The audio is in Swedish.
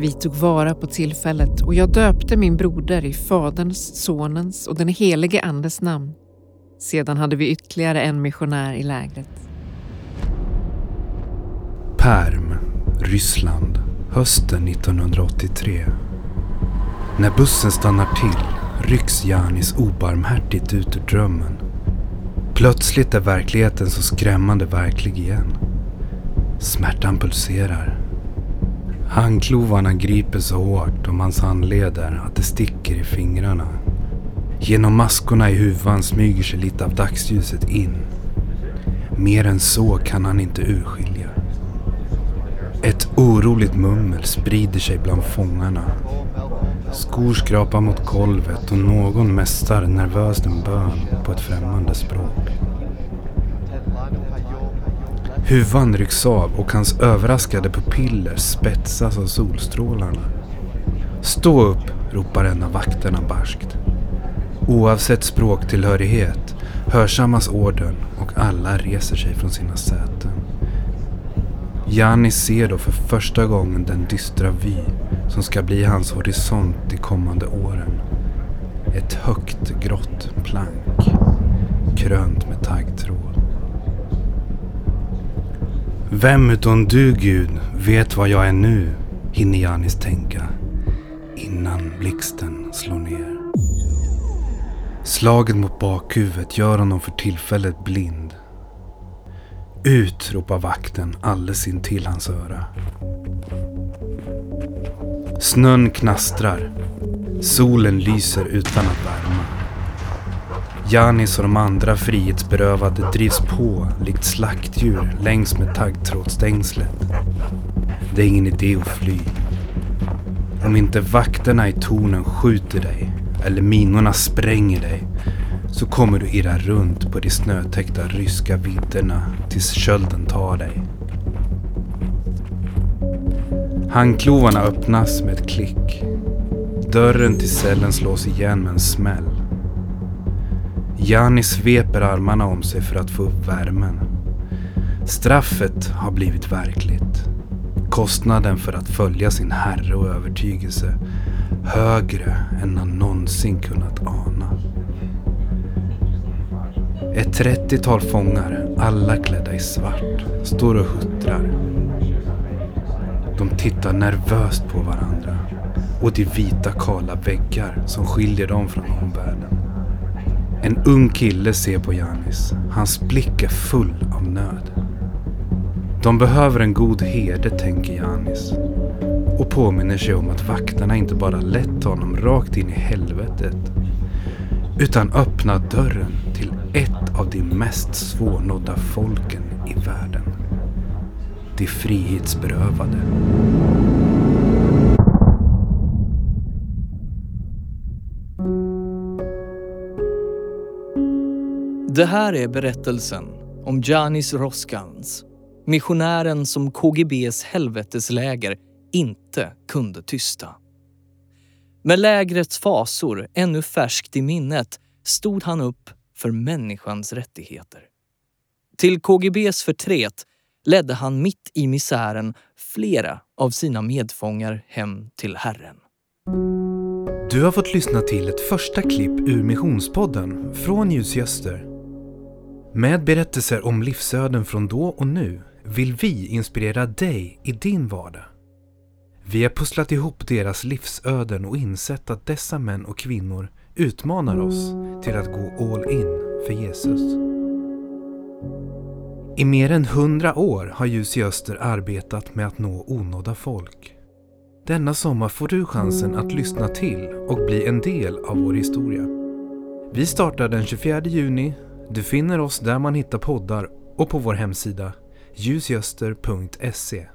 Vi tog vara på tillfället och jag döpte min broder i Faderns, Sonens och den helige Andes namn. Sedan hade vi ytterligare en missionär i lägret. Perm, Ryssland, hösten 1983. När bussen stannar till rycks Janis obarmhärtigt ut ur drömmen. Plötsligt är verkligheten så skrämmande verklig igen. Smärtan pulserar. Handklovarna griper så hårt om hans handleder att det sticker i fingrarna. Genom maskorna i huvan smyger sig lite av dagsljuset in. Mer än så kan han inte urskilja. Ett oroligt mummel sprider sig bland fångarna. Skor skrapar mot golvet och någon mästar nervöst en bön på ett främmande språk. Huvan rycks av och hans överraskade pupiller spetsas av solstrålarna. Stå upp, ropar en av vakterna barskt. Oavsett språktillhörighet hörsammas orden och alla reser sig från sina säten. Janis ser då för första gången den dystra vy som ska bli hans horisont de kommande åren. Ett högt grått plank, krönt med taggtråd. Vem utom du Gud vet vad jag är nu, hinner Janis tänka innan blixten slår ner. Slaget mot bakhuvudet gör honom för tillfället blind. Ut, ropar vakten alldeles intill hans öra. Snön knastrar. Solen lyser utan att värma. Janis och de andra frihetsberövade drivs på likt slaktdjur längs med taggtrådsstängslet. Det är ingen idé att fly. Om inte vakterna i tornen skjuter dig eller minorna spränger dig så kommer du irra runt på de snötäckta ryska vidderna tills kölden tar dig. Handklovarna öppnas med ett klick. Dörren till cellen slås igen med en smäll. Jani sveper armarna om sig för att få upp värmen. Straffet har blivit verkligt. Kostnaden för att följa sin herre och övertygelse högre än han någonsin kunnat ana. Ett trettiotal fångar, alla klädda i svart, står och huttrar. De tittar nervöst på varandra och de vita kala väggar som skiljer dem från omvärlden. En ung kille ser på Janis. Hans blick är full av nöd. De behöver en god herde, tänker Janis. Och påminner sig om att vakterna inte bara lett honom rakt in i helvetet. Utan öppnat dörren till ett av de mest svårnådda folken i världen. De frihetsberövade. Det här är berättelsen om Janis Roskans, missionären som KGBs helvetesläger inte kunde tysta. Med lägrets fasor ännu färskt i minnet stod han upp för människans rättigheter. Till KGBs förtret ledde han mitt i misären flera av sina medfångar hem till Herren. Du har fått lyssna till ett första klipp ur Missionspodden från Ljusgäster med berättelser om livsöden från då och nu vill vi inspirera dig i din vardag. Vi har pusslat ihop deras livsöden och insett att dessa män och kvinnor utmanar oss till att gå all in för Jesus. I mer än hundra år har Ljus i Öster arbetat med att nå onådda folk. Denna sommar får du chansen att lyssna till och bli en del av vår historia. Vi startar den 24 juni. Du finner oss där man hittar poddar och på vår hemsida ljusgöster.se